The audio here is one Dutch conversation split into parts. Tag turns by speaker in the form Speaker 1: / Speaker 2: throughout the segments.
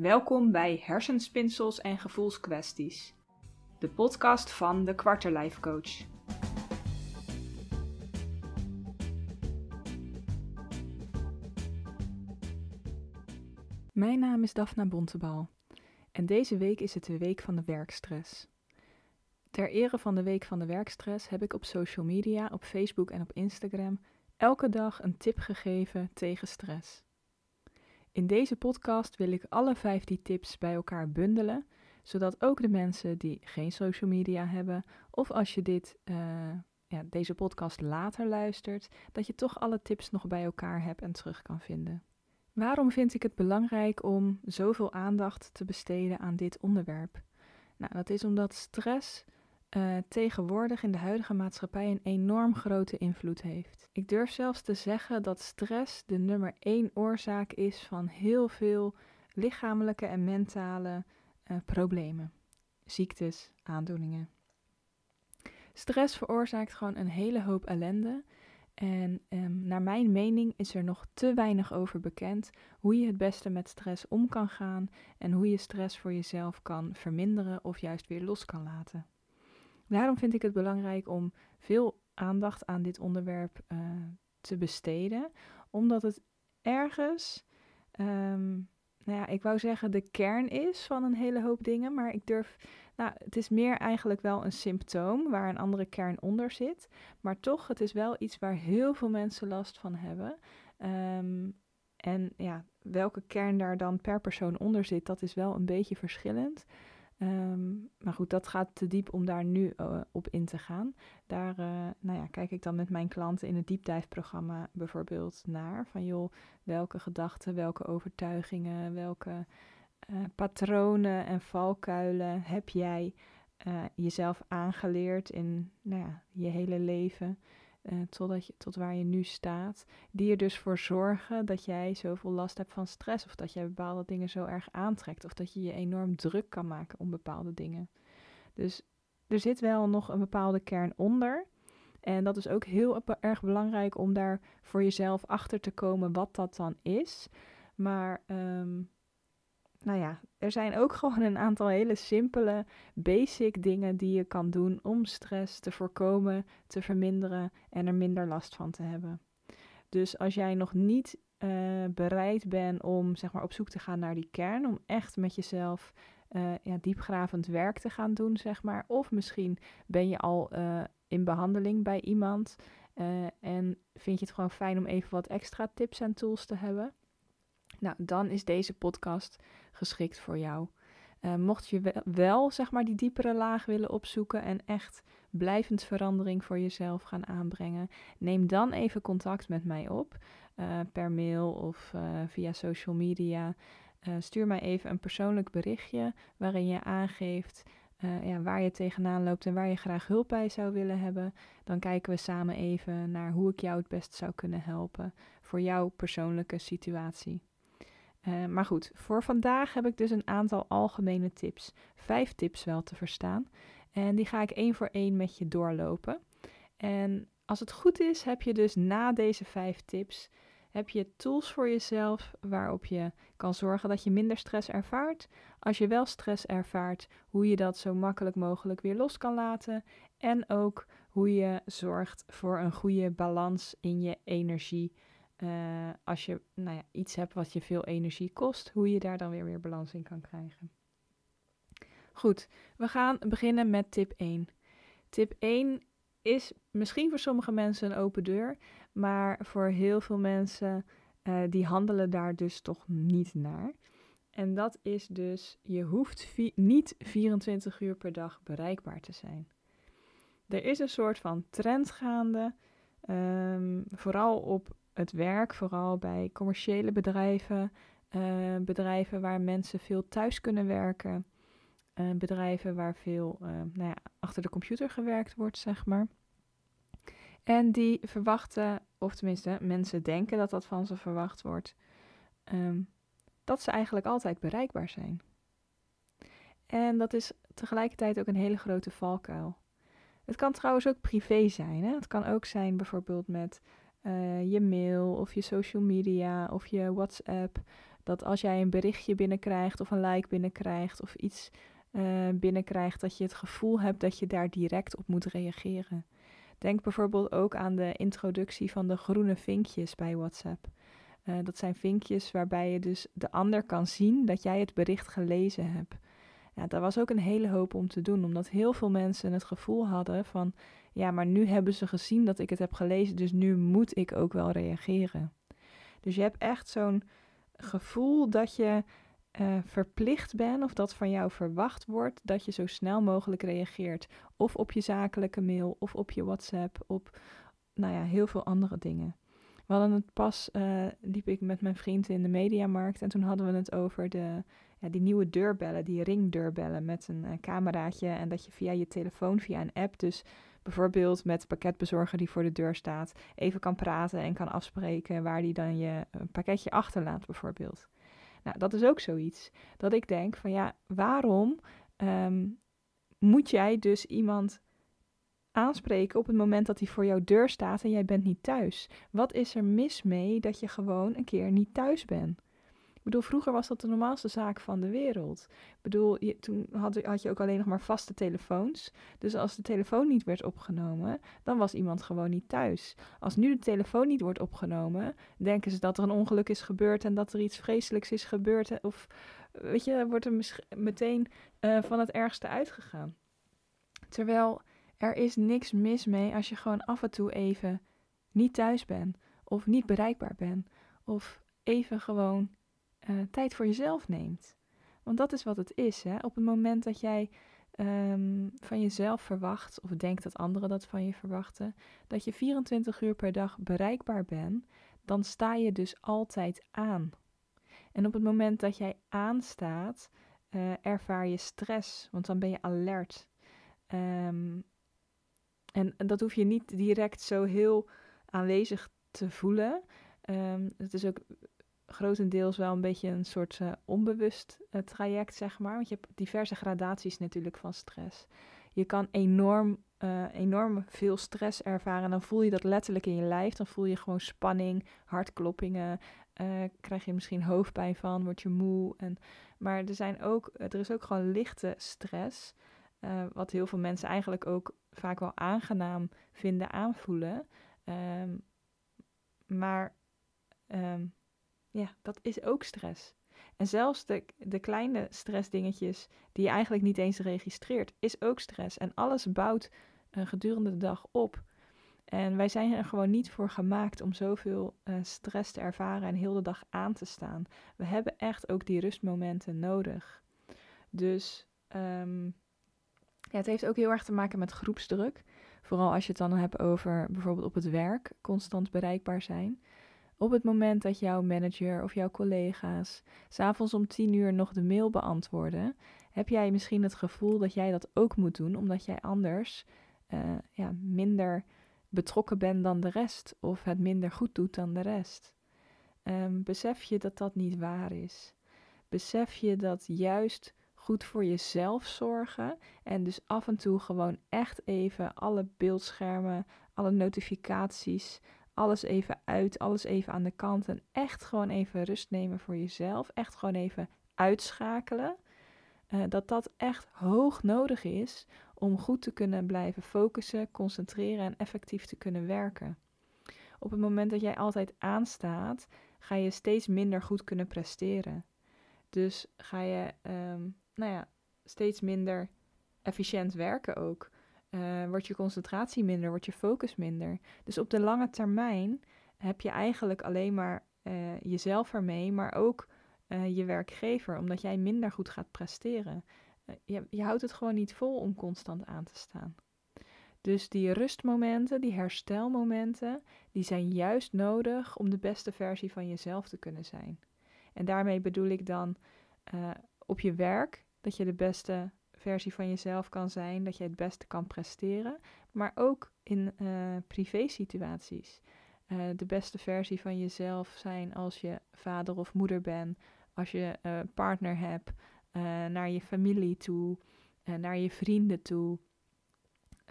Speaker 1: Welkom bij Hersenspinsels en Gevoelskwesties, de podcast van de Quarterlife Coach. Mijn naam is Daphna Bontebal en deze week is het de week van de werkstress. Ter ere van de week van de werkstress heb ik op social media, op Facebook en op Instagram elke dag een tip gegeven tegen stress. In deze podcast wil ik alle vijf die tips bij elkaar bundelen, zodat ook de mensen die geen social media hebben, of als je dit, uh, ja, deze podcast later luistert, dat je toch alle tips nog bij elkaar hebt en terug kan vinden. Waarom vind ik het belangrijk om zoveel aandacht te besteden aan dit onderwerp? Nou, dat is omdat stress uh, tegenwoordig in de huidige maatschappij een enorm grote invloed heeft. Ik durf zelfs te zeggen dat stress de nummer één oorzaak is van heel veel lichamelijke en mentale uh, problemen, ziektes, aandoeningen. Stress veroorzaakt gewoon een hele hoop ellende. En um, naar mijn mening is er nog te weinig over bekend hoe je het beste met stress om kan gaan en hoe je stress voor jezelf kan verminderen of juist weer los kan laten. Daarom vind ik het belangrijk om veel aandacht aan dit onderwerp uh, te besteden, omdat het ergens, um, nou ja, ik wou zeggen de kern is van een hele hoop dingen, maar ik durf, nou, het is meer eigenlijk wel een symptoom waar een andere kern onder zit, maar toch, het is wel iets waar heel veel mensen last van hebben. Um, en ja, welke kern daar dan per persoon onder zit, dat is wel een beetje verschillend. Um, maar goed, dat gaat te diep om daar nu uh, op in te gaan. Daar uh, nou ja, kijk ik dan met mijn klanten in het diepdijfprogramma bijvoorbeeld naar. Van joh, welke gedachten, welke overtuigingen, welke uh, patronen en valkuilen heb jij jezelf aangeleerd in nou ja, je hele leven? Uh, totdat tot waar je nu staat, die er dus voor zorgen dat jij zoveel last hebt van stress of dat jij bepaalde dingen zo erg aantrekt of dat je je enorm druk kan maken om bepaalde dingen. Dus er zit wel nog een bepaalde kern onder. En dat is ook heel erg belangrijk om daar voor jezelf achter te komen wat dat dan is. Maar um, nou ja, er zijn ook gewoon een aantal hele simpele, basic dingen die je kan doen om stress te voorkomen, te verminderen en er minder last van te hebben. Dus als jij nog niet uh, bereid bent om zeg maar, op zoek te gaan naar die kern, om echt met jezelf uh, ja, diepgravend werk te gaan doen, zeg maar. Of misschien ben je al uh, in behandeling bij iemand en vind je het gewoon fijn om even wat extra tips en tools te hebben. Nou, dan is deze podcast geschikt voor jou. Uh, mocht je wel, zeg maar, die diepere laag willen opzoeken en echt blijvend verandering voor jezelf gaan aanbrengen, neem dan even contact met mij op. Uh, per mail of uh, via social media. stuur mij even een persoonlijk berichtje waarin je aangeeft ja, waar je tegenaan loopt en waar je graag hulp bij zou willen hebben. Dan kijken we samen even naar hoe ik jou het best zou kunnen helpen voor jouw persoonlijke situatie. Uh, maar goed, voor vandaag heb ik dus een aantal algemene tips. Vijf tips wel te verstaan. En die ga ik één voor één met je doorlopen. En als het goed is, heb je dus na deze vijf tips heb je tools voor jezelf waarop je kan zorgen dat je minder stress ervaart. Als je wel stress ervaart, hoe je dat zo makkelijk mogelijk weer los kan laten. En ook hoe je zorgt voor een goede balans in je energie uh, als je nou ja, iets hebt wat je veel energie kost, hoe je daar dan weer weer balans in kan krijgen. Goed, we gaan beginnen met tip 1. Tip 1 is misschien voor sommige mensen een open deur, maar voor heel veel mensen uh, die handelen daar dus toch niet naar. En dat is dus, je hoeft niet 24 uur per dag bereikbaar te zijn. Er is een soort van trend gaande, um, vooral op het werk, vooral bij commerciële bedrijven, uh, bedrijven waar mensen veel thuis kunnen werken, uh, bedrijven waar veel uh, nou ja, achter de computer gewerkt wordt, zeg maar. En die verwachten, of tenminste mensen denken dat dat van ze verwacht wordt, um, dat ze eigenlijk altijd bereikbaar zijn. En dat is tegelijkertijd ook een hele grote valkuil. Het kan trouwens ook privé zijn. Hè? Het kan ook zijn bijvoorbeeld met uh, je mail of je social media of je WhatsApp. Dat als jij een berichtje binnenkrijgt of een like binnenkrijgt of iets uh, binnenkrijgt, dat je het gevoel hebt dat je daar direct op moet reageren. Denk bijvoorbeeld ook aan de introductie van de groene vinkjes bij WhatsApp. Uh, dat zijn vinkjes waarbij je dus de ander kan zien dat jij het bericht gelezen hebt. Ja, dat was ook een hele hoop om te doen, omdat heel veel mensen het gevoel hadden van, ja, maar nu hebben ze gezien dat ik het heb gelezen, dus nu moet ik ook wel reageren. Dus je hebt echt zo'n gevoel dat je uh, verplicht bent of dat van jou verwacht wordt dat je zo snel mogelijk reageert. Of op je zakelijke mail, of op je WhatsApp, op nou ja, heel veel andere dingen. We hadden het pas, uh, liep ik met mijn vriend in de mediamarkt en toen hadden we het over de, ja, die nieuwe deurbellen, die ringdeurbellen met een uh, cameraatje en dat je via je telefoon, via een app, dus bijvoorbeeld met pakketbezorger die voor de deur staat, even kan praten en kan afspreken waar die dan je pakketje achterlaat bijvoorbeeld. Nou, dat is ook zoiets. Dat ik denk van ja, waarom ehm, moet jij dus iemand aanspreken op het moment dat hij voor jouw deur staat en jij bent niet thuis? Wat is er mis mee dat je gewoon een keer niet thuis bent? Ik bedoel, vroeger was dat de normaalste zaak van de wereld. Ik bedoel, je, toen had, had, je ook alleen nog maar vaste telefoons. Dus als de telefoon niet werd opgenomen, dan was iemand gewoon niet thuis. Als nu de telefoon niet wordt opgenomen, denken ze dat er een ongeluk is gebeurd en dat er iets vreselijks is gebeurd. Of weet je, wordt er meteen uh, van het ergste uitgegaan. Terwijl er is niks mis mee als je gewoon af en toe even niet thuis bent. Of niet bereikbaar bent. Of even gewoon uh, tijd voor jezelf neemt. Want dat is wat het is. Hè? Op het moment dat jij um, van jezelf verwacht, of denkt dat anderen dat van je verwachten, dat je 24 uur per dag bereikbaar bent, dan sta je dus altijd aan. En op het moment dat jij aanstaat, uh, ervaar je stress, want dan ben je alert. Um, en, dat hoef je niet direct zo heel aanwezig te voelen. Um, het is ook grotendeels wel een beetje een soort uh, onbewust uh, traject, zeg maar. Want je hebt diverse gradaties natuurlijk van stress. Je kan enorm, uh, enorm veel stress ervaren. En dan voel je dat letterlijk in je lijf. Dan voel je gewoon spanning, hartkloppingen. krijg je misschien hoofdpijn van, word je moe. En, maar er, zijn ook, er is ook gewoon lichte stress. wat heel veel mensen eigenlijk ook vaak wel aangenaam vinden aanvoelen. Um, maar um, ja, dat is ook stress. En zelfs de, kleine stressdingetjes die je eigenlijk niet eens registreert, is ook stress. En alles bouwt uh, gedurende de dag op. En wij zijn er gewoon niet voor gemaakt om zoveel uh, stress te ervaren en heel de dag aan te staan. We hebben echt ook die rustmomenten nodig. Dus um, ja, het heeft ook heel erg te maken met groepsdruk. Vooral als je het dan hebt over bijvoorbeeld op het werk constant bereikbaar zijn. Op het moment dat jouw manager of jouw collega's s'avonds om 10 uur nog de mail beantwoorden, heb jij misschien het gevoel dat jij dat ook moet doen, omdat jij anders uh, ja, minder betrokken bent dan de rest of het minder goed doet dan de rest. Um, besef je dat dat niet waar is? Besef je dat juist goed voor jezelf zorgen en dus af en toe gewoon echt even alle beeldschermen, alle notificaties, alles even uit, alles even aan de kant en echt gewoon even rust nemen voor jezelf. Echt gewoon even uitschakelen. Uh, dat dat echt hoog nodig is om goed te kunnen blijven focussen, concentreren en effectief te kunnen werken. Op het moment dat jij altijd aanstaat, ga je steeds minder goed kunnen presteren. Dus ga je um, nou ja, steeds minder efficiënt werken ook uh, wordt je concentratie minder, wordt je focus minder. Dus op de lange termijn heb je eigenlijk alleen maar uh, jezelf ermee, maar ook uh, je werkgever, omdat jij minder goed gaat presteren. Je, je, houdt het gewoon niet vol om constant aan te staan. Dus die rustmomenten, die herstelmomenten, die zijn juist nodig om de beste versie van jezelf te kunnen zijn. En daarmee bedoel ik dan op je werk dat je de beste versie van jezelf kan zijn, dat je het beste kan presteren, maar ook in uh, privé situaties. Uh, de beste versie van jezelf zijn als je vader of moeder bent, als je uh, partner hebt, naar je familie toe, naar je vrienden toe.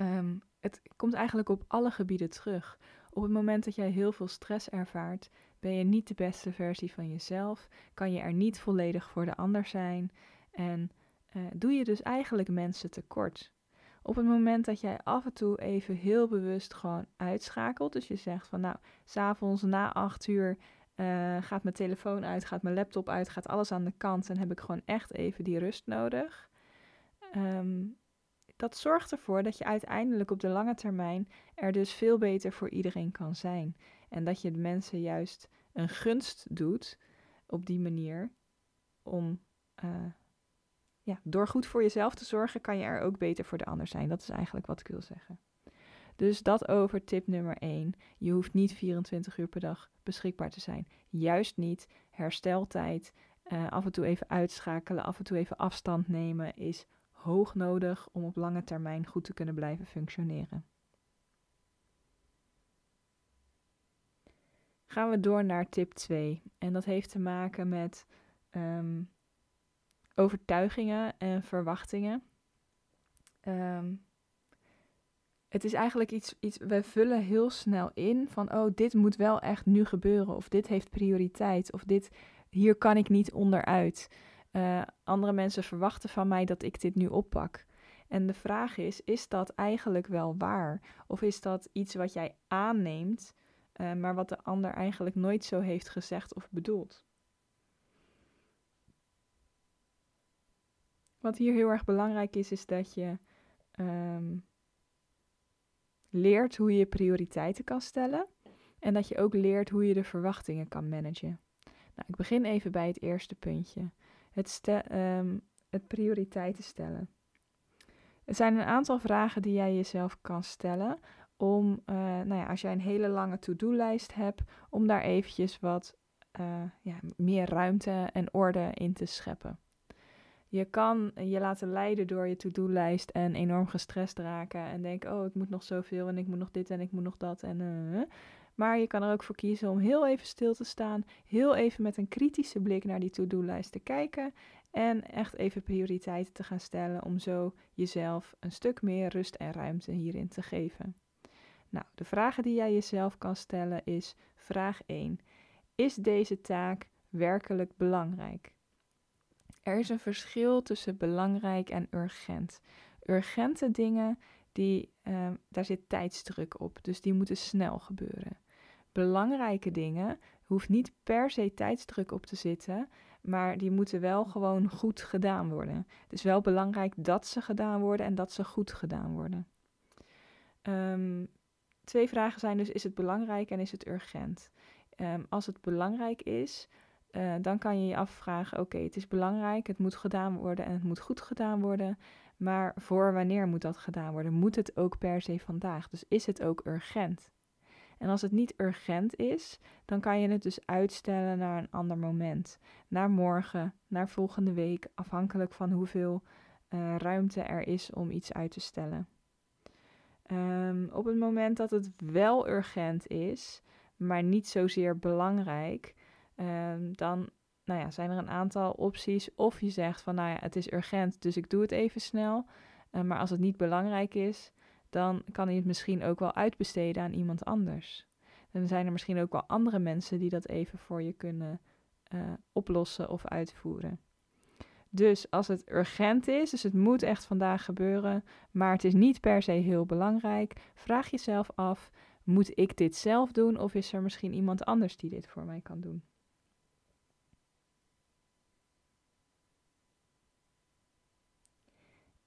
Speaker 1: Um, het komt eigenlijk op alle gebieden terug. Op het moment dat jij heel veel stress ervaart, Ben je niet de beste versie van jezelf? Kan je er niet volledig voor de ander zijn? En uh, doe je dus eigenlijk mensen tekort? Op het moment dat jij af en toe even heel bewust gewoon uitschakelt, dus je zegt van nou, s'avonds na acht uur uh, gaat mijn telefoon uit, gaat mijn laptop uit, gaat alles aan de kant en heb ik gewoon echt even die rust nodig. Um, dat zorgt ervoor dat je uiteindelijk op de lange termijn er dus veel beter voor iedereen kan zijn. En dat je de mensen juist een gunst doet op die manier om uh, ja, door goed voor jezelf te zorgen, kan je er ook beter voor de ander zijn. Dat is eigenlijk wat ik wil zeggen. Dus dat over tip nummer 1. Je hoeft niet 24 uur per dag beschikbaar te zijn. Juist niet. Hersteltijd, uh, af en toe even uitschakelen, af en toe even afstand nemen is hoog nodig om op lange termijn goed te kunnen blijven functioneren. Gaan we door naar tip 2. En dat heeft te maken met um, overtuigingen en verwachtingen. Um, het is eigenlijk iets, iets, we vullen heel snel in van, oh, dit moet wel echt nu gebeuren, of dit heeft prioriteit, of dit, hier kan ik niet onderuit. Uh, andere mensen verwachten van mij dat ik dit nu oppak. En de vraag is, is dat eigenlijk wel waar? Of is dat iets wat jij aanneemt, uh, maar wat de ander eigenlijk nooit zo heeft gezegd of bedoeld? Wat hier heel erg belangrijk is, is dat je um, leert hoe je prioriteiten kan stellen. En dat je ook leert hoe je de verwachtingen kan managen. Nou, ik begin even bij het eerste puntje. Het, um, het prioriteiten stellen. Er zijn een aantal vragen die jij jezelf kan stellen om, uh, nou ja, als jij een hele lange to-do-lijst hebt, om daar eventjes wat uh, ja, meer ruimte en orde in te scheppen. Je kan je laten leiden door je to-do-lijst en enorm gestrest raken en denken, oh, ik moet nog zoveel en ik moet nog dit en ik moet nog dat en uh, maar je kan er ook voor kiezen om heel even stil te staan, heel even met een kritische blik naar die to-do-lijst te kijken en echt even prioriteiten te gaan stellen om zo jezelf een stuk meer rust en ruimte hierin te geven. Nou, de vragen die jij jezelf kan stellen is: vraag 1. Is deze taak werkelijk belangrijk? Er is een verschil tussen belangrijk en urgent. Urgente dingen, die, uh, daar zit tijdsdruk op, dus die moeten snel gebeuren. Belangrijke dingen hoeft niet per se tijdsdruk op te zitten, maar die moeten wel gewoon goed gedaan worden. Het is wel belangrijk dat ze gedaan worden en dat ze goed gedaan worden. Um, twee vragen zijn dus: is het belangrijk en is het urgent? Um, als het belangrijk is, uh, dan kan je je afvragen: oké, het is belangrijk, het moet gedaan worden en het moet goed gedaan worden. Maar voor wanneer moet dat gedaan worden? Moet het ook per se vandaag? Dus is het ook urgent? En als het niet urgent is, dan kan je het dus uitstellen naar een ander moment. Naar morgen, naar volgende week, afhankelijk van hoeveel uh, ruimte er is om iets uit te stellen. Um, op het moment dat het wel urgent is, maar niet zozeer belangrijk, um, dan nou ja, zijn er een aantal opties. Of je zegt van nou ja, het is urgent, dus ik doe het even snel. Uh, maar als het niet belangrijk is, dan kan hij het misschien ook wel uitbesteden aan iemand anders. Dan zijn er misschien ook wel andere mensen die dat even voor je kunnen uh, oplossen of uitvoeren. Dus als het urgent is, dus het moet echt vandaag gebeuren, maar het is niet per se heel belangrijk, vraag jezelf af: moet ik dit zelf doen of is er misschien iemand anders die dit voor mij kan doen?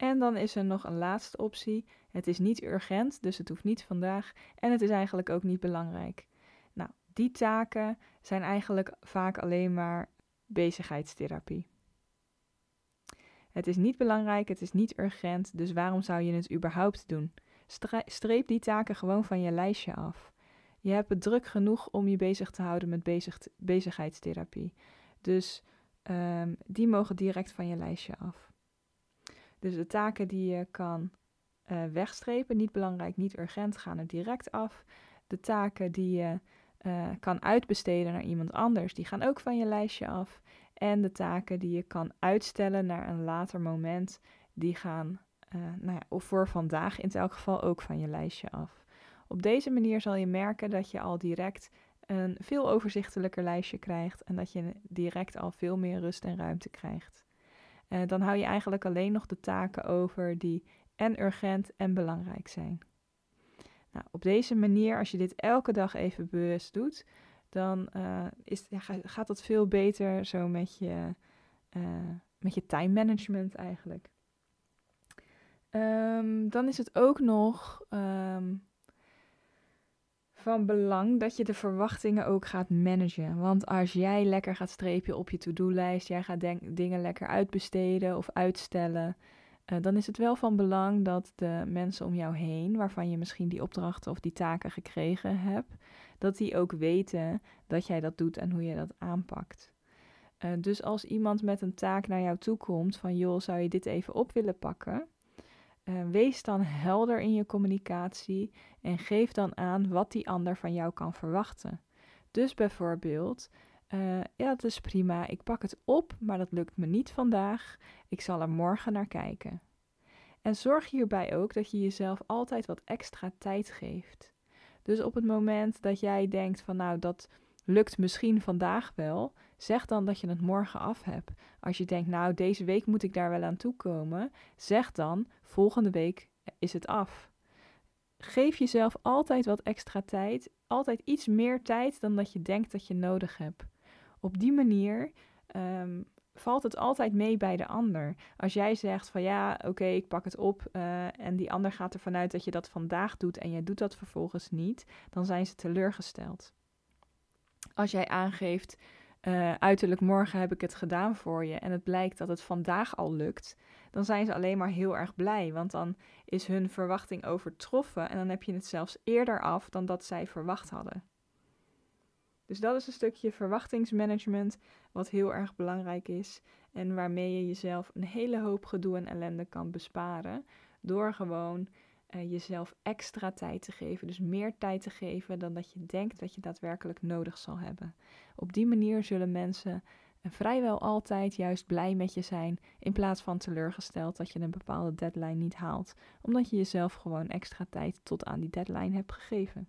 Speaker 1: En dan is er nog een laatste optie. Het is niet urgent, dus het hoeft niet vandaag. En het is eigenlijk ook niet belangrijk. Nou, die taken zijn eigenlijk vaak alleen maar bezigheidstherapie. Het is niet belangrijk, het is niet urgent, dus waarom zou je het überhaupt doen? Streep die taken gewoon van je lijstje af. Je hebt het druk genoeg om je bezig te houden met bezig, bezigheidstherapie. Dus um, die mogen direct van je lijstje af. Dus de taken die je kan uh, wegstrepen, niet belangrijk, niet urgent, gaan er direct af. De taken die je uh, kan uitbesteden naar iemand anders, die gaan ook van je lijstje af. En de taken die je kan uitstellen naar een later moment, die gaan, uh, nou ja, of voor vandaag in elk geval ook van je lijstje af. Op deze manier zal je merken dat je al direct een veel overzichtelijker lijstje krijgt en dat je direct al veel meer rust en ruimte krijgt. Uh, dan hou je eigenlijk alleen nog de taken over die en urgent en belangrijk zijn. Nou, op deze manier, als je dit elke dag even bewust doet, dan uh, is, gaat het veel beter zo met je, uh, met je time management eigenlijk. Um, dan is het ook nog um, van belang dat je de verwachtingen ook gaat managen. Want als jij lekker gaat strepen op je to-do-lijst, jij gaat dingen lekker uitbesteden of uitstellen, uh, dan is het wel van belang dat de mensen om jou heen, waarvan je misschien die opdrachten of die taken gekregen hebt, dat die ook weten dat jij dat doet en hoe je dat aanpakt. Uh, dus als iemand met een taak naar jou toe komt van joh, zou je dit even op willen pakken? Uh, wees dan helder in je communicatie en geef dan aan wat die ander van jou kan verwachten. Dus bijvoorbeeld, uh, ja, dat is prima, ik pak het op, maar dat lukt me niet vandaag. Ik zal er morgen naar kijken. En zorg hierbij ook dat je jezelf altijd wat extra tijd geeft. Dus op het moment dat jij denkt van nou dat lukt misschien vandaag wel, zeg dan dat je het morgen af hebt. Als je denkt nou deze week moet ik daar wel aan toe komen, zeg dan volgende week is het af. Geef jezelf altijd wat extra tijd, altijd iets meer tijd dan dat je denkt dat je nodig hebt. Op die manier um, valt het altijd mee bij de ander. Als jij zegt van ja, oké, ik pak het op uh, en die ander gaat ervan uit dat je dat vandaag doet en jij doet dat vervolgens niet, dan zijn ze teleurgesteld. Als jij aangeeft, uh, uiterlijk morgen heb ik het gedaan voor je en het blijkt dat het vandaag al lukt, dan zijn ze alleen maar heel erg blij, want dan is hun verwachting overtroffen en dan heb je het zelfs eerder af dan dat zij verwacht hadden. Dus dat is een stukje verwachtingsmanagement wat heel erg belangrijk is en waarmee je jezelf een hele hoop gedoe en ellende kan besparen door gewoon uh, jezelf extra tijd te geven. Dus meer tijd te geven dan dat je denkt dat je daadwerkelijk nodig zal hebben. Op die manier zullen mensen vrijwel altijd juist blij met je zijn, in plaats van teleurgesteld dat je een bepaalde deadline niet haalt, omdat je jezelf gewoon extra tijd tot aan die deadline hebt gegeven.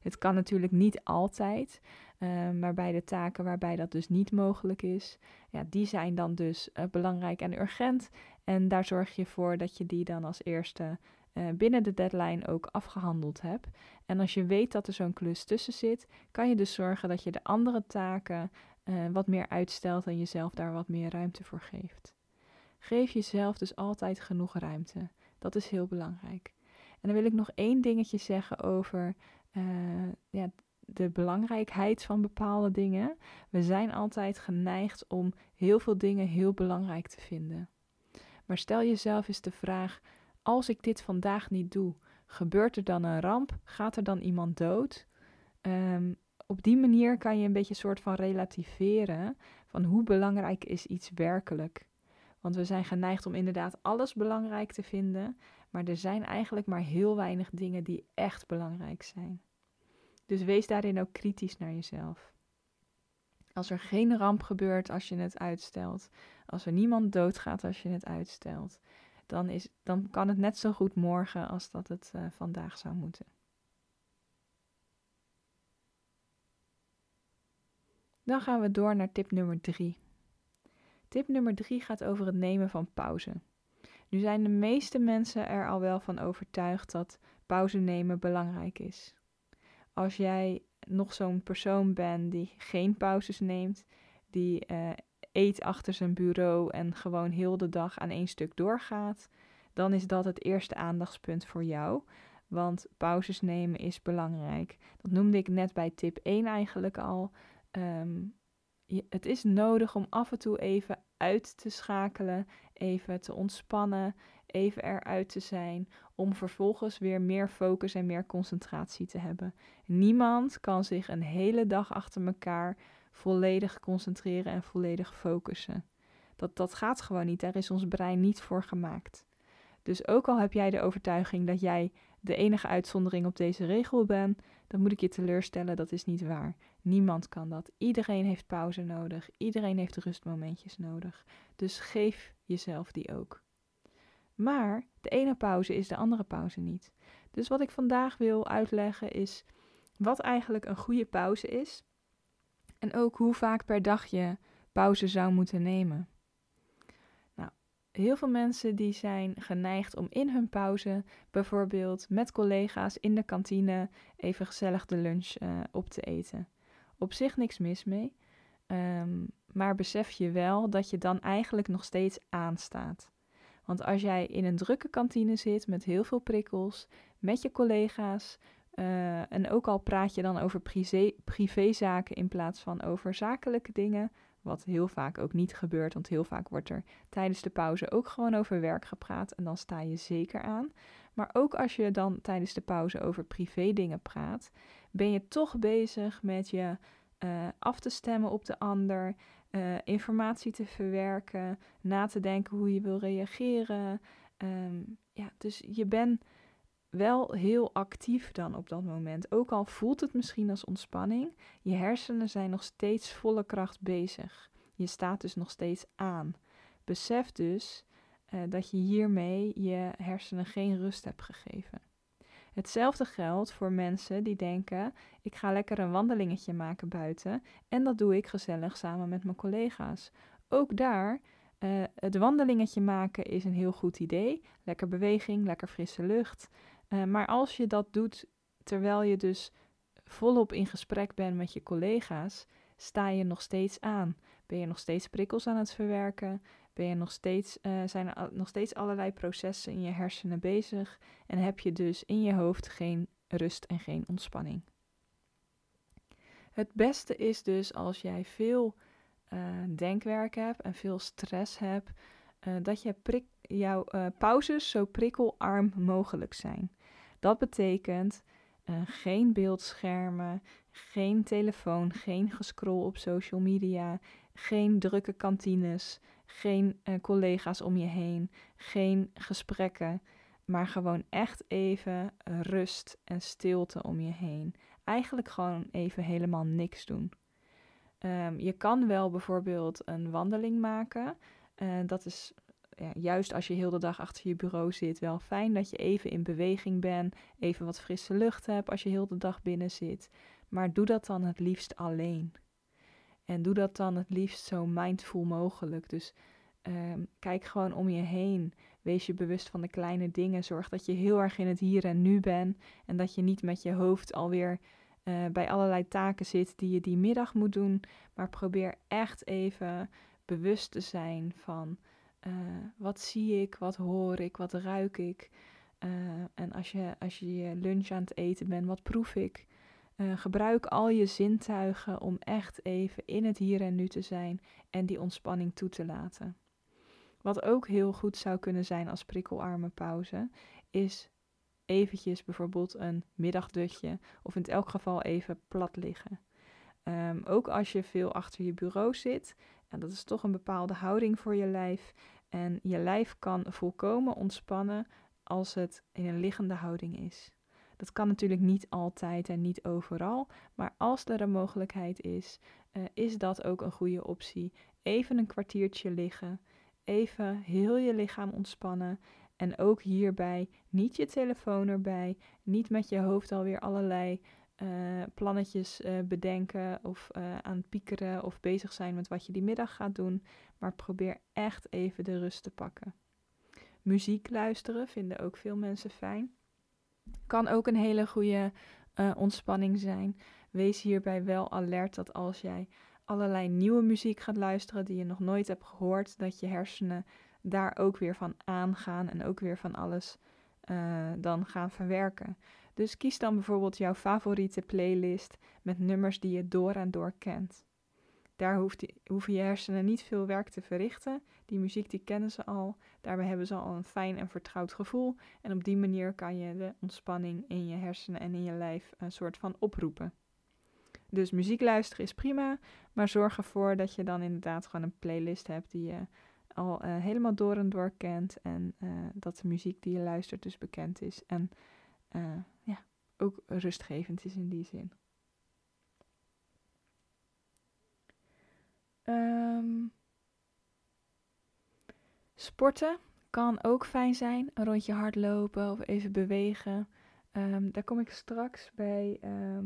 Speaker 1: Het kan natuurlijk niet altijd, uh, maar bij de taken waarbij dat dus niet mogelijk is, ja, die zijn dan dus belangrijk en urgent. En daar zorg je voor dat je die dan als eerste uh, binnen de deadline ook afgehandeld hebt. En als je weet dat er zo'n klus tussen zit, kan je dus zorgen dat je de andere taken wat meer uitstelt en jezelf daar wat meer ruimte voor geeft. Geef jezelf dus altijd genoeg ruimte. Dat is heel belangrijk. En dan wil ik nog één dingetje zeggen over uh, ja, de belangrijkheid van bepaalde dingen. We zijn altijd geneigd om heel veel dingen heel belangrijk te vinden. Maar stel jezelf eens de vraag: als ik dit vandaag niet doe, gebeurt er dan een ramp? Gaat er dan iemand dood? Um, op die manier kan je een beetje een soort van relativeren van hoe belangrijk is iets werkelijk. Want we zijn geneigd om inderdaad alles belangrijk te vinden, maar er zijn eigenlijk maar heel weinig dingen die echt belangrijk zijn. Dus wees daarin ook kritisch naar jezelf. Als er geen ramp gebeurt als je het uitstelt, als er niemand doodgaat als je het uitstelt, dan, is, dan kan het net zo goed morgen als dat het uh, vandaag zou moeten. Dan gaan we door naar tip nummer 3. Tip nummer 3 gaat over het nemen van pauze. Nu zijn de meeste mensen er al wel van overtuigd dat pauze nemen belangrijk is als jij nog zo'n persoon bent die geen pauzes neemt, die uh, eet achter zijn bureau en gewoon heel de dag aan één stuk doorgaat, dan is dat het eerste aandachtspunt voor jou. Want pauzes nemen is belangrijk. Dat noemde ik net bij tip 1 eigenlijk al. Um, het is nodig om af en toe even uit te schakelen, even te ontspannen, even eruit te zijn, om vervolgens weer meer focus en meer concentratie te hebben. Niemand kan zich een hele dag achter elkaar volledig concentreren en volledig focussen. Dat, dat gaat gewoon niet, daar is ons brein niet voor gemaakt. Dus ook al heb jij de overtuiging dat jij de enige uitzondering op deze regel bent, dan moet ik je teleurstellen, dat is niet waar. Niemand kan dat. Iedereen heeft pauze nodig. Iedereen heeft rustmomentjes nodig. Dus geef jezelf die ook. Maar de ene pauze is de andere pauze niet. Dus wat ik vandaag wil uitleggen is wat eigenlijk een goede pauze is en ook hoe vaak per dag je pauze zou moeten nemen. Nou, heel veel mensen die zijn geneigd om in hun pauze bijvoorbeeld met collega's in de kantine even gezellig de lunch uh, op te eten. Op zich niks mis mee, um, maar besef je wel dat je dan eigenlijk nog steeds aanstaat. Want als jij in een drukke kantine zit met heel veel prikkels, met je collega's, uh, en ook al praat je dan over privé, privézaken in plaats van over zakelijke dingen, wat heel vaak ook niet gebeurt, want heel vaak wordt er tijdens de pauze ook gewoon over werk gepraat en dan sta je zeker aan. Maar ook als je dan tijdens de pauze over privé dingen praat, ben je toch bezig met je uh, af te stemmen op de ander, uh, informatie te verwerken, na te denken hoe je wil reageren. Um, ja, dus je bent wel heel actief dan op dat moment. Ook al voelt het misschien als ontspanning, je hersenen zijn nog steeds volle kracht bezig. Je staat dus nog steeds aan. Besef dus uh, dat je hiermee je hersenen geen rust hebt gegeven. Hetzelfde geldt voor mensen die denken: ik ga lekker een wandelingetje maken buiten en dat doe ik gezellig samen met mijn collega's. Ook daar, uh, het wandelingetje maken is een heel goed idee. Lekker beweging, lekker frisse lucht. Uh, maar als je dat doet terwijl je dus volop in gesprek bent met je collega's, sta je nog steeds aan. Ben je nog steeds prikkels aan het verwerken? Ben je nog steeds, uh, zijn er nog steeds allerlei processen in je hersenen bezig? En heb je dus in je hoofd geen rust en geen ontspanning? Het beste is dus als jij veel uh, denkwerk hebt en veel stress hebt, dat je jouw pauzes zo prikkelarm mogelijk zijn. Dat betekent uh, geen beeldschermen, geen telefoon, geen gescroll op social media, geen drukke kantines, geen uh, collega's om je heen, geen gesprekken, maar gewoon echt even rust en stilte om je heen. Eigenlijk gewoon even helemaal niks doen. Um, je kan wel bijvoorbeeld een wandeling maken. Uh, dat is ja, juist als je heel de dag achter je bureau zit, wel fijn dat je even in beweging bent, even wat frisse lucht hebt als je heel de dag binnen zit. Maar doe dat dan het liefst alleen. En doe dat dan het liefst zo mindful mogelijk. Dus um, kijk gewoon om je heen. Wees je bewust van de kleine dingen. Zorg dat je heel erg in het hier en nu bent. En dat je niet met je hoofd alweer uh, bij allerlei taken zit die je die middag moet doen. Maar probeer echt even bewust te zijn van uh, wat zie ik, wat hoor ik, wat ruik ik. Uh, en als je, als je lunch aan het eten bent, wat proef ik? Uh, gebruik al je zintuigen om echt even in het hier en nu te zijn en die ontspanning toe te laten. Wat ook heel goed zou kunnen zijn als prikkelarme pauze, is eventjes bijvoorbeeld een middagdutje of in elk geval even plat liggen. Um, ook als je veel achter je bureau zit, en dat is toch een bepaalde houding voor je lijf. En je lijf kan volkomen ontspannen als het in een liggende houding is. Dat kan natuurlijk niet altijd en niet overal, maar als er een mogelijkheid is, uh, is dat ook een goede optie. Even een kwartiertje liggen, even heel je lichaam ontspannen en ook hierbij niet je telefoon erbij, niet met je hoofd alweer allerlei uh, plannetjes uh, bedenken of uh, aan piekeren of bezig zijn met wat je die middag gaat doen. Maar probeer echt even de rust te pakken. Muziek luisteren vinden ook veel mensen fijn. Kan ook een hele goede ontspanning zijn. Wees hierbij wel alert dat als jij allerlei nieuwe muziek gaat luisteren die je nog nooit hebt gehoord, dat je hersenen daar ook weer van aangaan en ook weer van alles dan gaan verwerken. Dus kies dan bijvoorbeeld jouw favoriete playlist met nummers die je door en door kent. Daar hoeft hoeven je hersenen niet veel werk te verrichten. Die muziek die kennen ze al. Daarbij hebben ze al een fijn en vertrouwd gevoel. En op die manier kan je de ontspanning in je hersenen en in je lijf een soort van oproepen. Dus muziek luisteren is prima, maar zorg ervoor dat je dan inderdaad gewoon een playlist hebt die je al uh, helemaal door en door kent. En uh, dat de muziek die je luistert dus bekend is. En ja, ook rustgevend is in die zin. Um, sporten kan ook fijn zijn. Een rondje hardlopen of even bewegen. Ehm, daar kom ik straks bij ehm,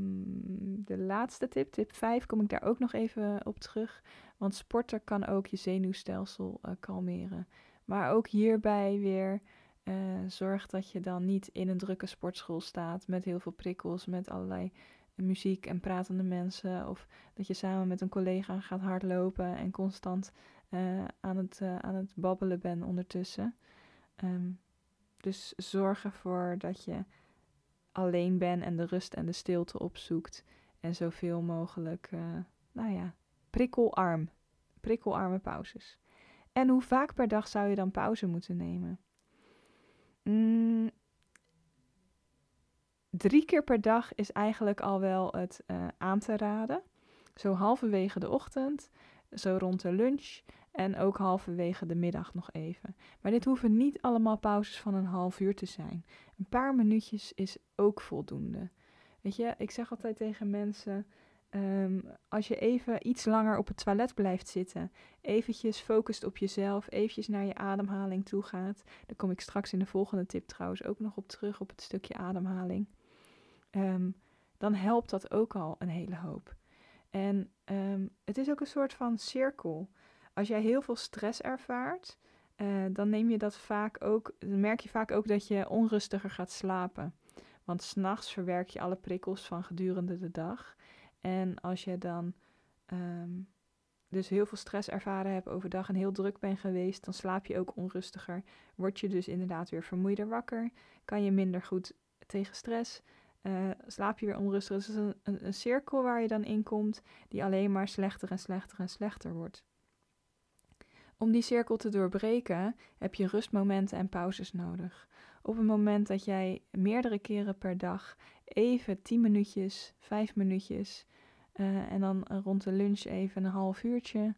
Speaker 1: de laatste tip, tip 5, kom ik daar ook nog even op terug. Want sporten kan ook je zenuwstelsel uh, kalmeren. Maar ook hierbij weer uh, zorg dat je dan niet in een drukke sportschool staat met heel veel prikkels, met allerlei muziek en pratende mensen. Of dat je samen met een collega gaat hardlopen en constant uh, aan, het, aan het babbelen bent ondertussen. Um, dus zorg ervoor dat je alleen bent en de rust en de stilte opzoekt. En zoveel mogelijk, nou ja, prikkelarm. Prikkelarme pauzes. En hoe vaak per dag zou je dan pauze moeten nemen? Mm, drie keer per dag is eigenlijk al wel het uh, aan te raden. Zo halverwege de ochtend, zo rond de lunch en ook halverwege de middag nog even. Maar dit hoeven niet allemaal pauzes van een half uur te zijn. Een paar minuutjes is ook voldoende. Weet je, ik zeg altijd tegen mensen. Um, als je even iets langer op het toilet blijft zitten, eventjes focust op jezelf, eventjes naar je ademhaling toe gaat. Daar kom ik straks in de volgende tip trouwens ook nog op terug, op het stukje ademhaling. Um, dan helpt dat ook al een hele hoop. En um, het is ook een soort van cirkel. Als jij heel veel stress ervaart, uh, dan neem je dat vaak ook, dan merk je vaak ook dat je onrustiger gaat slapen. Want s'nachts verwerk je alle prikkels van gedurende de dag. En als je dan um, dus heel veel stress ervaren hebt overdag en heel druk bent geweest, dan slaap je ook onrustiger. Word je dus inderdaad weer vermoeider wakker. Kan je minder goed tegen stress. Uh, slaap je weer onrustig. Dus het is een, een, een cirkel waar je dan in komt, die alleen maar slechter en slechter en slechter wordt. Om die cirkel te doorbreken heb je rustmomenten en pauzes nodig. Op het moment dat jij meerdere keren per dag even 10 minuutjes, 5 minuutjes uh, en dan rond de lunch even een half uurtje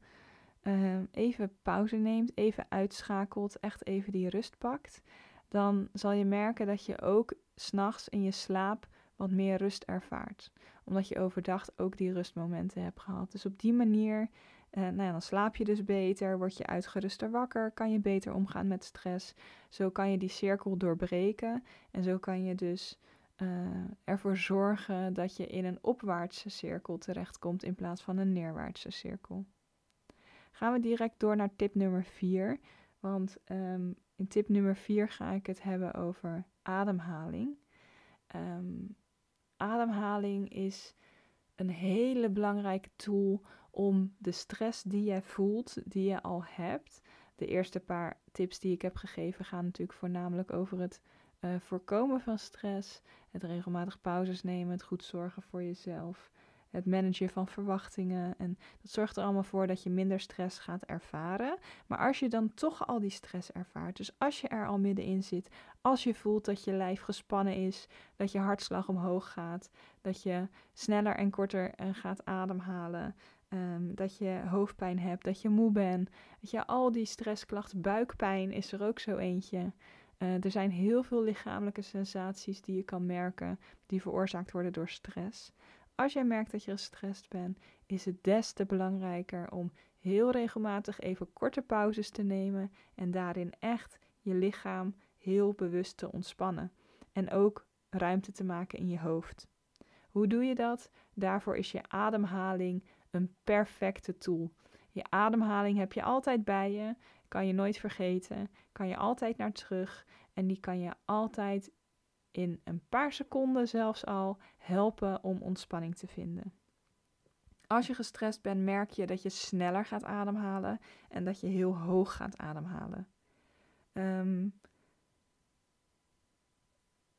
Speaker 1: uh, even pauze neemt, even uitschakelt, echt even die rust pakt, dan zal je merken dat je ook s'nachts in je slaap wat meer rust ervaart. Omdat je overdag ook die rustmomenten hebt gehad. Dus op die manier uh, nou ja, dan slaap je dus beter, word je uitgeruster wakker, kan je beter omgaan met stress. Zo kan je die cirkel doorbreken en zo kan je dus uh, ervoor zorgen dat je in een opwaartse cirkel terechtkomt in plaats van een neerwaartse cirkel. Gaan we direct door naar tip nummer 4, want um, in tip nummer 4 ga ik het hebben over ademhaling. Um, ademhaling is een hele belangrijke tool om de stress die jij voelt, die je al hebt. De eerste paar tips die ik heb gegeven gaan natuurlijk voornamelijk over het uh, voorkomen van stress, het regelmatig pauzes nemen, het goed zorgen voor jezelf, het managen van verwachtingen. En dat zorgt er allemaal voor dat je minder stress gaat ervaren. Maar als je dan toch al die stress ervaart, dus als je er al middenin zit, als je voelt dat je lijf gespannen is, dat je hartslag omhoog gaat, dat je sneller en korter eh, gaat ademhalen, Um, dat je hoofdpijn hebt, dat je moe bent. Dat je, al die stressklachten, buikpijn is er ook zo eentje. Uh, er zijn heel veel lichamelijke sensaties die je kan merken, die veroorzaakt worden door stress. Als jij merkt dat je gestrest bent, is het des te belangrijker om heel regelmatig even korte pauzes te nemen en daarin echt je lichaam heel bewust te ontspannen. En ook ruimte te maken in je hoofd. Hoe doe je dat? Daarvoor is je ademhaling een perfecte tool. Je ademhaling heb je altijd bij je, kan je nooit vergeten, kan je altijd naar terug en die kan je altijd in een paar seconden zelfs al helpen om ontspanning te vinden. Als je gestrest bent, merk je dat je sneller gaat ademhalen en dat je heel hoog gaat ademhalen. Um,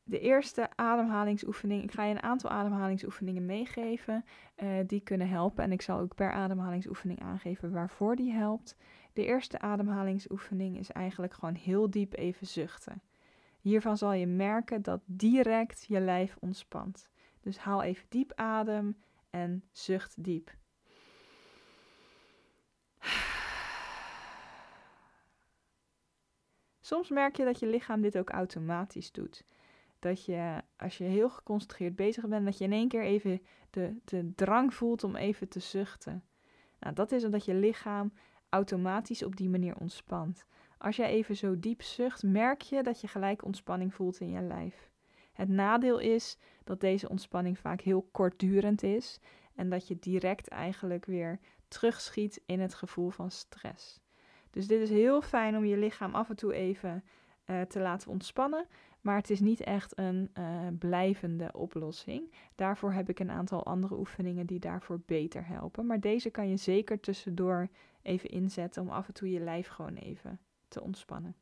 Speaker 1: de eerste ademhalingsoefening. Ik ga je een aantal ademhalingsoefeningen meegeven. Uh, die kunnen helpen. En ik zal ook per ademhalingsoefening aangeven waarvoor die helpt. De eerste ademhalingsoefening is eigenlijk gewoon heel diep even zuchten. Hiervan zal je merken dat direct je lijf ontspant. Dus haal even diep adem en zucht diep. Soms merk je dat je lichaam dit ook automatisch doet dat je als je heel geconcentreerd bezig bent, dat je in één keer even de, de drang voelt om even te zuchten. Nou, dat is omdat je lichaam automatisch op die manier ontspant. Als jij even zo diep zucht, merk je dat je gelijk ontspanning voelt in je lijf. Het nadeel is dat deze ontspanning vaak heel kortdurend is en dat je direct eigenlijk weer terugschiet in het gevoel van stress. Dus dit is heel fijn om je lichaam af en toe even uh, te laten ontspannen. Maar het is niet echt een uh, blijvende oplossing. Daarvoor heb ik een aantal andere oefeningen die daarvoor beter helpen. Maar deze kan je zeker tussendoor even inzetten om af en toe je lijf gewoon even te ontspannen.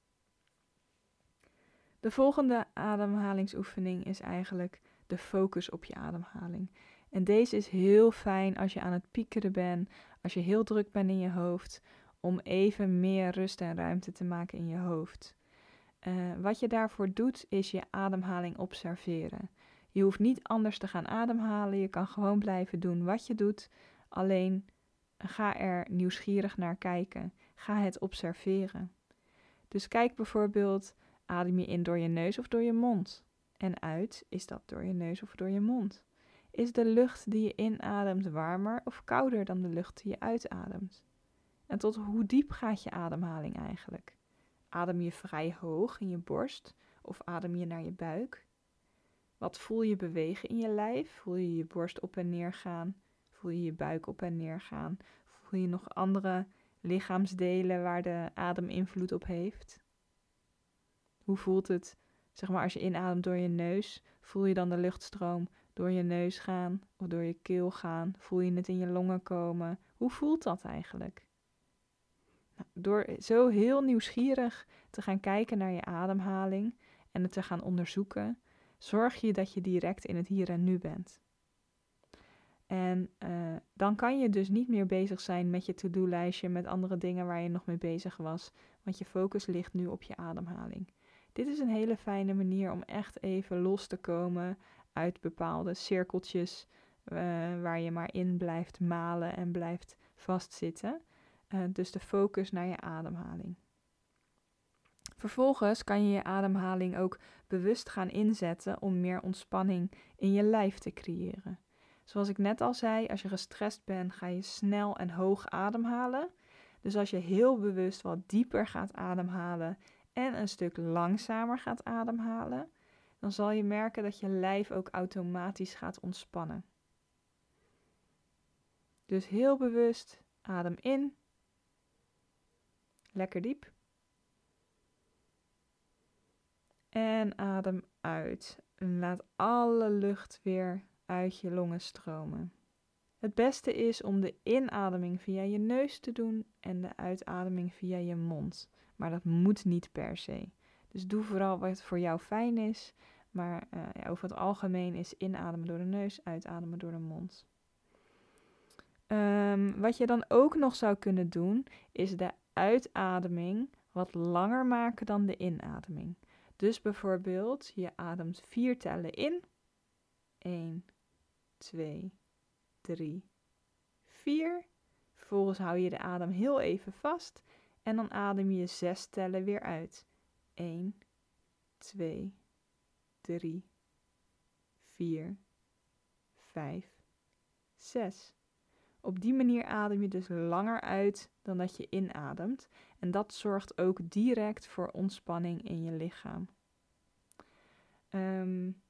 Speaker 1: De volgende ademhalingsoefening is eigenlijk de focus op je ademhaling. En deze is heel fijn als je aan het piekeren bent, als je heel druk bent in je hoofd, om even meer rust en ruimte te maken in je hoofd. Uh, wat je daarvoor doet, is je ademhaling observeren. Je hoeft niet anders te gaan ademhalen, je kan gewoon blijven doen wat je doet. Alleen ga er nieuwsgierig naar kijken. Ga het observeren. Dus kijk bijvoorbeeld, adem je in door je neus of door je mond? En uit, is dat door je neus of door je mond? Is de lucht die je inademt warmer of kouder dan de lucht die je uitademt? En tot hoe diep gaat je ademhaling eigenlijk? Adem je vrij hoog in je borst of adem je naar je buik? Wat voel je bewegen in je lijf? Voel je je borst op en neer gaan? Voel je je buik op en neer gaan? Voel je nog andere lichaamsdelen waar de adem invloed op heeft? Hoe voelt het, zeg maar, als je inademt door je neus? Voel je dan de luchtstroom door je neus gaan of door je keel gaan? Voel je het in je longen komen? Hoe voelt dat eigenlijk? Door zo heel nieuwsgierig te gaan kijken naar je ademhaling en het te gaan onderzoeken, zorg je dat je direct in het hier en nu bent. En uh, dan kan je dus niet meer bezig zijn met je to-do-lijstje, met andere dingen waar je nog mee bezig was, want je focus ligt nu op je ademhaling. Dit is een hele fijne manier om echt even los te komen uit bepaalde cirkeltjes uh, waar je maar in blijft malen en blijft vastzitten. Uh, dus de focus naar je ademhaling. Vervolgens kan je je ademhaling ook bewust gaan inzetten om meer ontspanning in je lijf te creëren. Zoals ik net al zei, als je gestrest bent, ga je snel en hoog ademhalen. Dus als je heel bewust wat dieper gaat ademhalen en een stuk langzamer gaat ademhalen, dan zal je merken dat je lijf ook automatisch gaat ontspannen. Dus heel bewust adem in Lekker diep. En adem uit. En laat alle lucht weer uit je longen stromen. Het beste is om de inademing via je neus te doen en de uitademing via je mond. Maar dat moet niet per se. Dus doe vooral wat voor jou fijn is. Maar ja, over het algemeen is inademen door de neus, uitademen door de mond. Um, wat je dan ook nog zou kunnen doen, is de uitademing wat langer maken dan de inademing. Dus bijvoorbeeld, je ademt vier tellen in. 1, 2, 3, 4. Vervolgens hou je de adem heel even vast en dan adem je zes tellen weer uit. 1, 2, 3, 4, 5, 6. Op die manier adem je dus langer uit dan dat je inademt. En dat zorgt ook direct voor ontspanning in je lichaam. Um,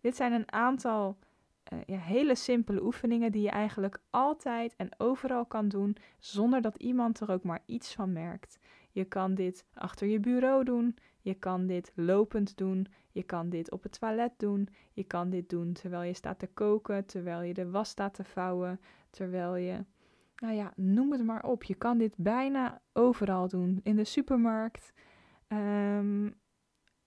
Speaker 1: dit zijn een aantal uh, ja, hele simpele oefeningen die je eigenlijk altijd en overal kan doen zonder dat iemand er ook maar iets van merkt. Je kan dit achter je bureau doen, je kan dit lopend doen, je kan dit op het toilet doen, je kan dit doen terwijl je staat te koken, terwijl je de was staat te vouwen, terwijl je, nou ja, noem het maar op. Je kan dit bijna overal doen, in de supermarkt. Um,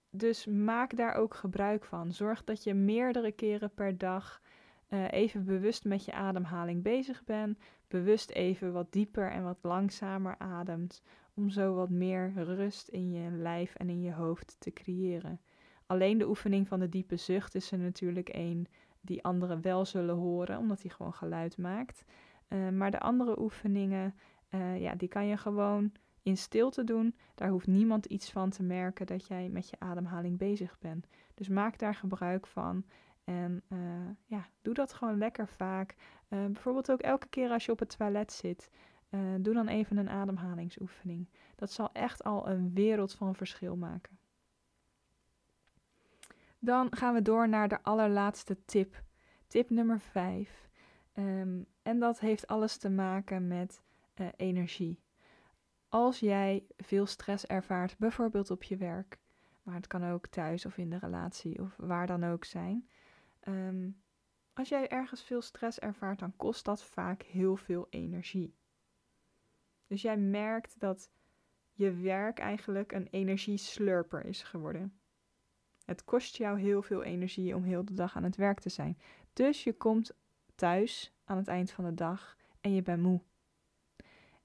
Speaker 1: dus maak daar ook gebruik van. Zorg dat je meerdere keren per dag uh, even bewust met je ademhaling bezig bent. Bewust even wat dieper en wat langzamer ademt. Om zo wat meer rust in je lijf en in je hoofd te creëren. Alleen de oefening van de diepe zucht is er natuurlijk één die anderen wel zullen horen, omdat hij gewoon geluid maakt. Uh, maar de andere oefeningen, uh, ja, die kan je gewoon in stilte doen. Daar hoeft niemand iets van te merken dat jij met je ademhaling bezig bent. Dus maak daar gebruik van. En uh, ja, doe dat gewoon lekker vaak. bijvoorbeeld ook elke keer als je op het toilet zit. doe dan even een ademhalingsoefening. Dat zal echt al een wereld van verschil maken. Dan gaan we door naar de allerlaatste tip. Tip nummer 5. Ehm, en dat heeft alles te maken met energie. Als jij veel stress ervaart, bijvoorbeeld op je werk, maar het kan ook thuis of in de relatie of waar dan ook zijn. Ehm, als jij ergens veel stress ervaart, dan kost dat vaak heel veel energie. Dus jij merkt dat je werk eigenlijk een energieslurper is geworden. Het kost jou heel veel energie om heel de dag aan het werk te zijn. Dus je komt thuis aan het eind van de dag en je bent moe.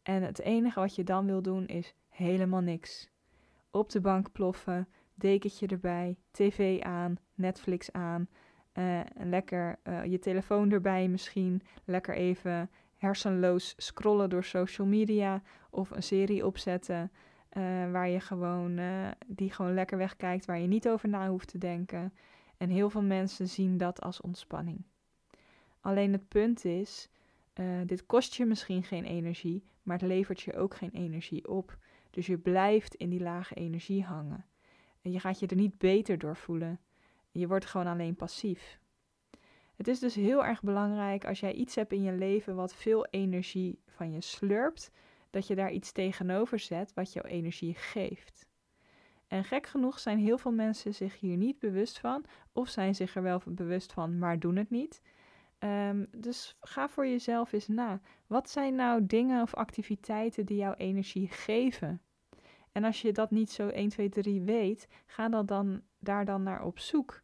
Speaker 1: En het enige wat je dan wil doen is helemaal niks. Op de bank ploffen, dekentje erbij, tv aan, Netflix aan, uh, lekker uh, je telefoon erbij misschien, lekker even hersenloos scrollen door social media of een serie opzetten uh, waar je gewoon, die gewoon lekker wegkijkt, waar je niet over na hoeft te denken. En heel veel mensen zien dat als ontspanning. Alleen het punt is, dit kost je misschien geen energie, maar het levert je ook geen energie op. Dus je blijft in die lage energie hangen. En je gaat je er niet beter door voelen. Je wordt gewoon alleen passief. Het is dus heel erg belangrijk als jij iets hebt in je leven wat veel energie van je slurpt, dat je daar iets tegenover zet wat jouw energie geeft. En gek genoeg zijn heel veel mensen zich hier niet bewust van, of zijn zich er wel bewust van, maar doen het niet. Um, dus ga voor jezelf eens na. Wat zijn nou dingen of activiteiten die jouw energie geven? En als je dat niet zo 1, 2, 3 weet, ga dan, dan daar dan naar op zoek.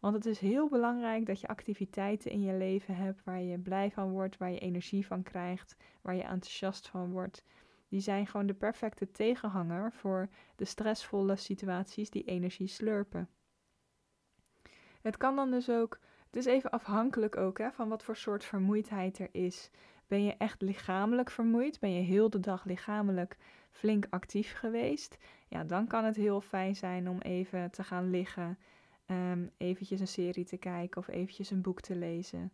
Speaker 1: Want het is heel belangrijk dat je activiteiten in je leven hebt waar je blij van wordt, waar je energie van krijgt, waar je enthousiast van wordt. Die zijn gewoon de perfecte tegenhanger voor de stressvolle situaties die energie slurpen. Het kan dan dus ook, is even afhankelijk ook hè, van wat voor soort vermoeidheid er is. Ben je echt lichamelijk vermoeid? Ben je heel de dag lichamelijk flink actief geweest? Ja, dan kan het heel fijn zijn om even te gaan liggen um, eventjes een serie te kijken of eventjes een boek te lezen.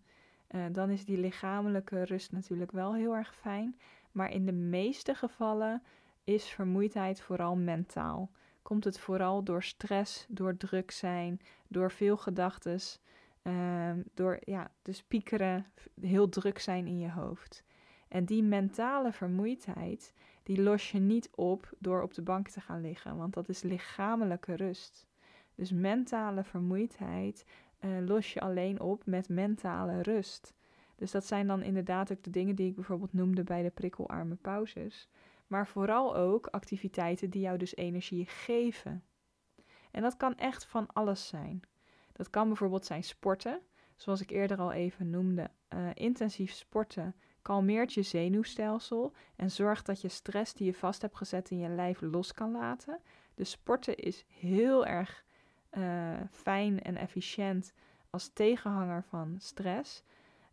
Speaker 1: Uh, dan is die lichamelijke rust natuurlijk wel heel erg fijn. Maar in de meeste gevallen is vermoeidheid vooral mentaal. Komt het vooral door stress, door druk zijn, door veel gedachten, um, door ja, dus piekeren, heel druk zijn in je hoofd. En die mentale vermoeidheid, die los je niet op door op de bank te gaan liggen, want dat is lichamelijke rust. Dus mentale vermoeidheid uh, los je alleen op met mentale rust. Dus dat zijn dan inderdaad ook de dingen die ik bijvoorbeeld noemde bij de prikkelarme pauzes. Maar vooral ook activiteiten die jou dus energie geven. En dat kan echt van alles zijn. Dat kan bijvoorbeeld zijn sporten, zoals ik eerder al even noemde. Uh, intensief sporten kalmeert je zenuwstelsel en zorgt dat je stress die je vast hebt gezet in je lijf los kan laten. Dus sporten is heel erg uh, fijn en efficiënt als tegenhanger van stress.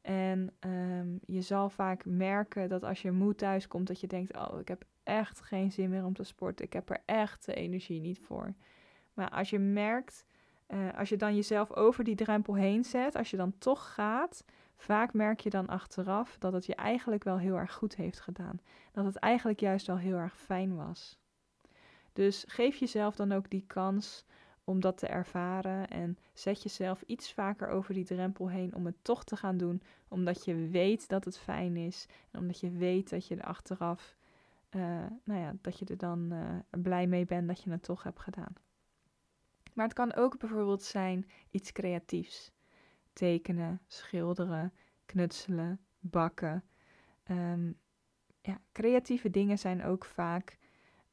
Speaker 1: En um, je zal vaak merken dat als je moe thuis komt, dat je denkt: Oh, ik heb echt geen zin meer om te sporten. Ik heb er echt de energie niet voor. Maar als je merkt, uh, als je dan jezelf over die drempel heen zet, als je dan toch gaat, vaak merk je dan achteraf dat het je eigenlijk wel heel erg goed heeft gedaan. Dat het eigenlijk juist wel heel erg fijn was. Dus geef jezelf dan ook die kans om dat te ervaren. En zet jezelf iets vaker over die drempel heen om het toch te gaan doen. Omdat je weet dat het fijn is. En omdat je weet dat je er achteraf, uh, nou ja, dat je er dan uh, blij mee bent dat je het toch hebt gedaan. Maar het kan ook bijvoorbeeld zijn iets creatiefs. Tekenen, schilderen, knutselen, bakken. Um, ja, creatieve dingen zijn ook vaak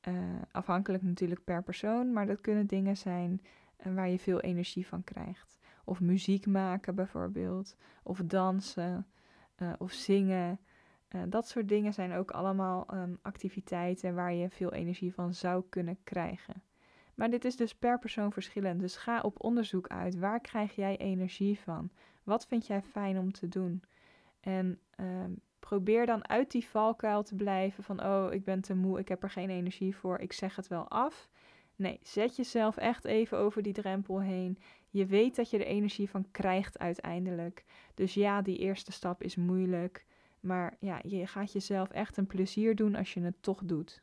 Speaker 1: uh, afhankelijk natuurlijk per persoon, maar dat kunnen dingen zijn uh, waar je veel energie van krijgt. Of muziek maken bijvoorbeeld, of dansen, uh, of zingen. dat soort dingen zijn ook allemaal um, activiteiten waar je veel energie van zou kunnen krijgen. Maar dit is dus per persoon verschillend. Dus ga op onderzoek uit. Waar krijg jij energie van? Wat vind jij fijn om te doen? En um, Probeer dan uit die valkuil te blijven van oh, ik ben te moe, ik heb er geen energie voor, ik zeg het wel af. Nee, zet jezelf echt even over die drempel heen. Je weet dat je er energie van krijgt uiteindelijk. Dus ja, die eerste stap is moeilijk. Maar ja, je gaat jezelf echt een plezier doen als je het toch doet.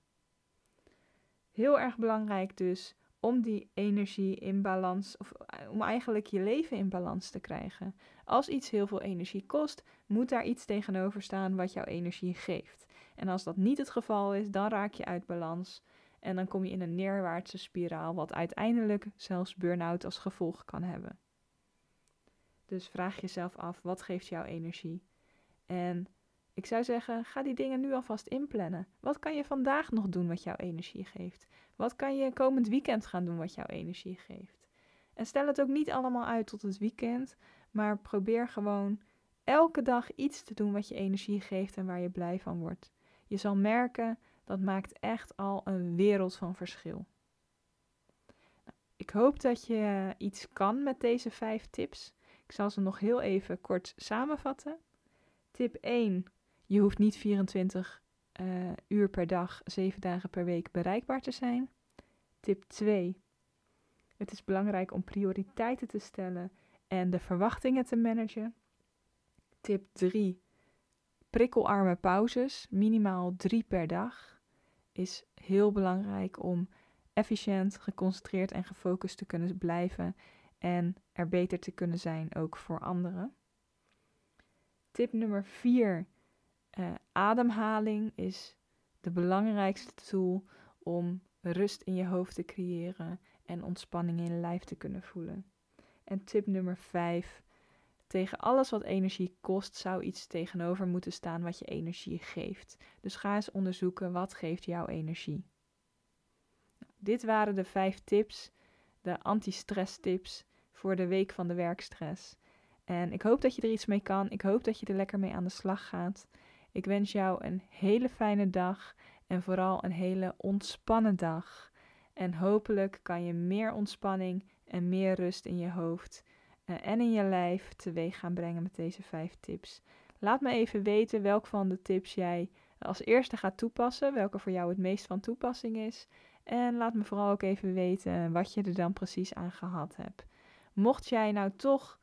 Speaker 1: Heel erg belangrijk dus om die energie in balans, of eh, om eigenlijk je leven in balans te krijgen. Als iets heel veel energie kost, moet daar iets tegenover staan wat jouw energie geeft. En als dat niet het geval is, dan raak je uit balans en dan kom je in een neerwaartse spiraal, wat uiteindelijk zelfs burn-out als gevolg kan hebben. Dus vraag jezelf af, wat geeft jouw energie? En ik zou zeggen, ga die dingen nu alvast inplannen. Wat kan je vandaag nog doen wat jouw energie geeft? Wat kan je komend weekend gaan doen wat jouw energie geeft? En stel het ook niet allemaal uit tot het weekend, maar probeer gewoon elke dag iets te doen wat je energie geeft en waar je blij van wordt. Je zal merken, dat maakt echt al een wereld van verschil. Nou, ik hoop dat je iets kan met deze vijf tips. Ik zal ze nog heel even kort samenvatten. Tip 1. Je hoeft niet 24 uh, eh, uur per dag, 7 dagen per week bereikbaar te zijn. Tip 2. Het is belangrijk om prioriteiten te stellen en de verwachtingen te managen. Tip 3. Prikkelarme pauzes, minimaal 3 per dag, is heel belangrijk om efficiënt, geconcentreerd en gefocust te kunnen blijven en er beter te kunnen zijn ook voor anderen. Tip nummer 4. Eh, ademhaling is de belangrijkste tool om rust in je hoofd te creëren en ontspanning in je lijf te kunnen voelen. En tip nummer 5. Tegen alles wat energie kost, zou iets tegenover moeten staan wat je energie geeft. Dus ga eens onderzoeken wat geeft jouw energie. Nou, dit waren de vijf tips, de anti-stress tips voor de week van de werkstress. En ik hoop dat je er iets mee kan. Ik hoop dat je er lekker mee aan de slag gaat. Ik wens jou een hele fijne dag en vooral een hele ontspannen dag. En hopelijk kan je meer ontspanning en meer rust in je hoofd uh, en in je lijf teweeg gaan brengen met deze vijf tips. Laat me even weten welk van de tips jij als eerste gaat toepassen, welke voor jou het meest van toepassing is. En laat me vooral ook even weten wat je er dan precies aan gehad hebt. Mocht jij nou toch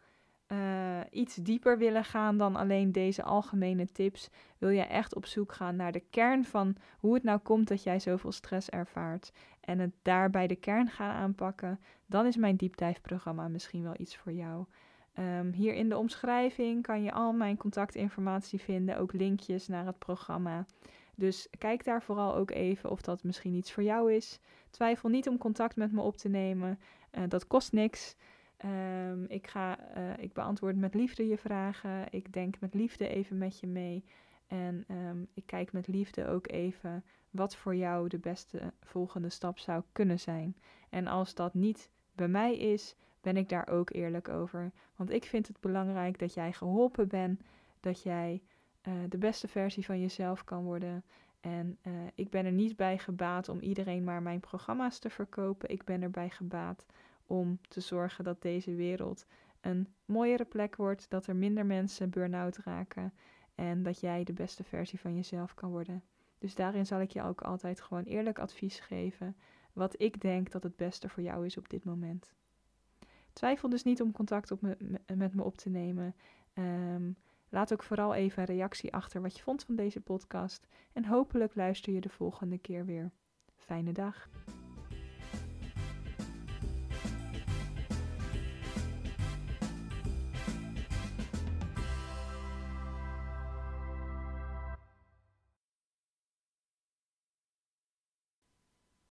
Speaker 1: uh, iets dieper willen gaan dan alleen deze algemene tips, wil jij echt op zoek gaan naar de kern van hoe het nou komt dat jij zoveel stress ervaart en het daarbij de kern gaan aanpakken, dan is mijn diepdijfprogramma misschien wel iets voor jou. Um, hier in de omschrijving kan je al mijn contactinformatie vinden, ook linkjes naar het programma. Dus kijk daar vooral ook even of dat misschien iets voor jou is. Twijfel niet om contact met me op te nemen. Uh, dat kost niks. Um, ik, ga, uh, ik beantwoord met liefde je vragen. Ik denk met liefde even met je mee. En um, ik kijk met liefde ook even wat voor jou de beste volgende stap zou kunnen zijn. En als dat niet bij mij is, ben ik daar ook eerlijk over. Want ik vind het belangrijk dat jij geholpen bent, dat jij uh, de beste versie van jezelf kan worden. En uh, ik ben er niet bij gebaat om iedereen maar mijn programma's te verkopen. Ik ben erbij gebaat om te zorgen dat deze wereld een mooiere plek wordt, dat er minder mensen burn-out raken en dat jij de beste versie van jezelf kan worden. Dus daarin zal ik je ook altijd gewoon eerlijk advies geven, wat ik denk dat het beste voor jou is op dit moment. Twijfel dus niet om contact op me, met me op te nemen. Um, laat ook vooral even een reactie achter wat je vond van deze podcast. En hopelijk luister je de volgende keer weer. Fijne dag.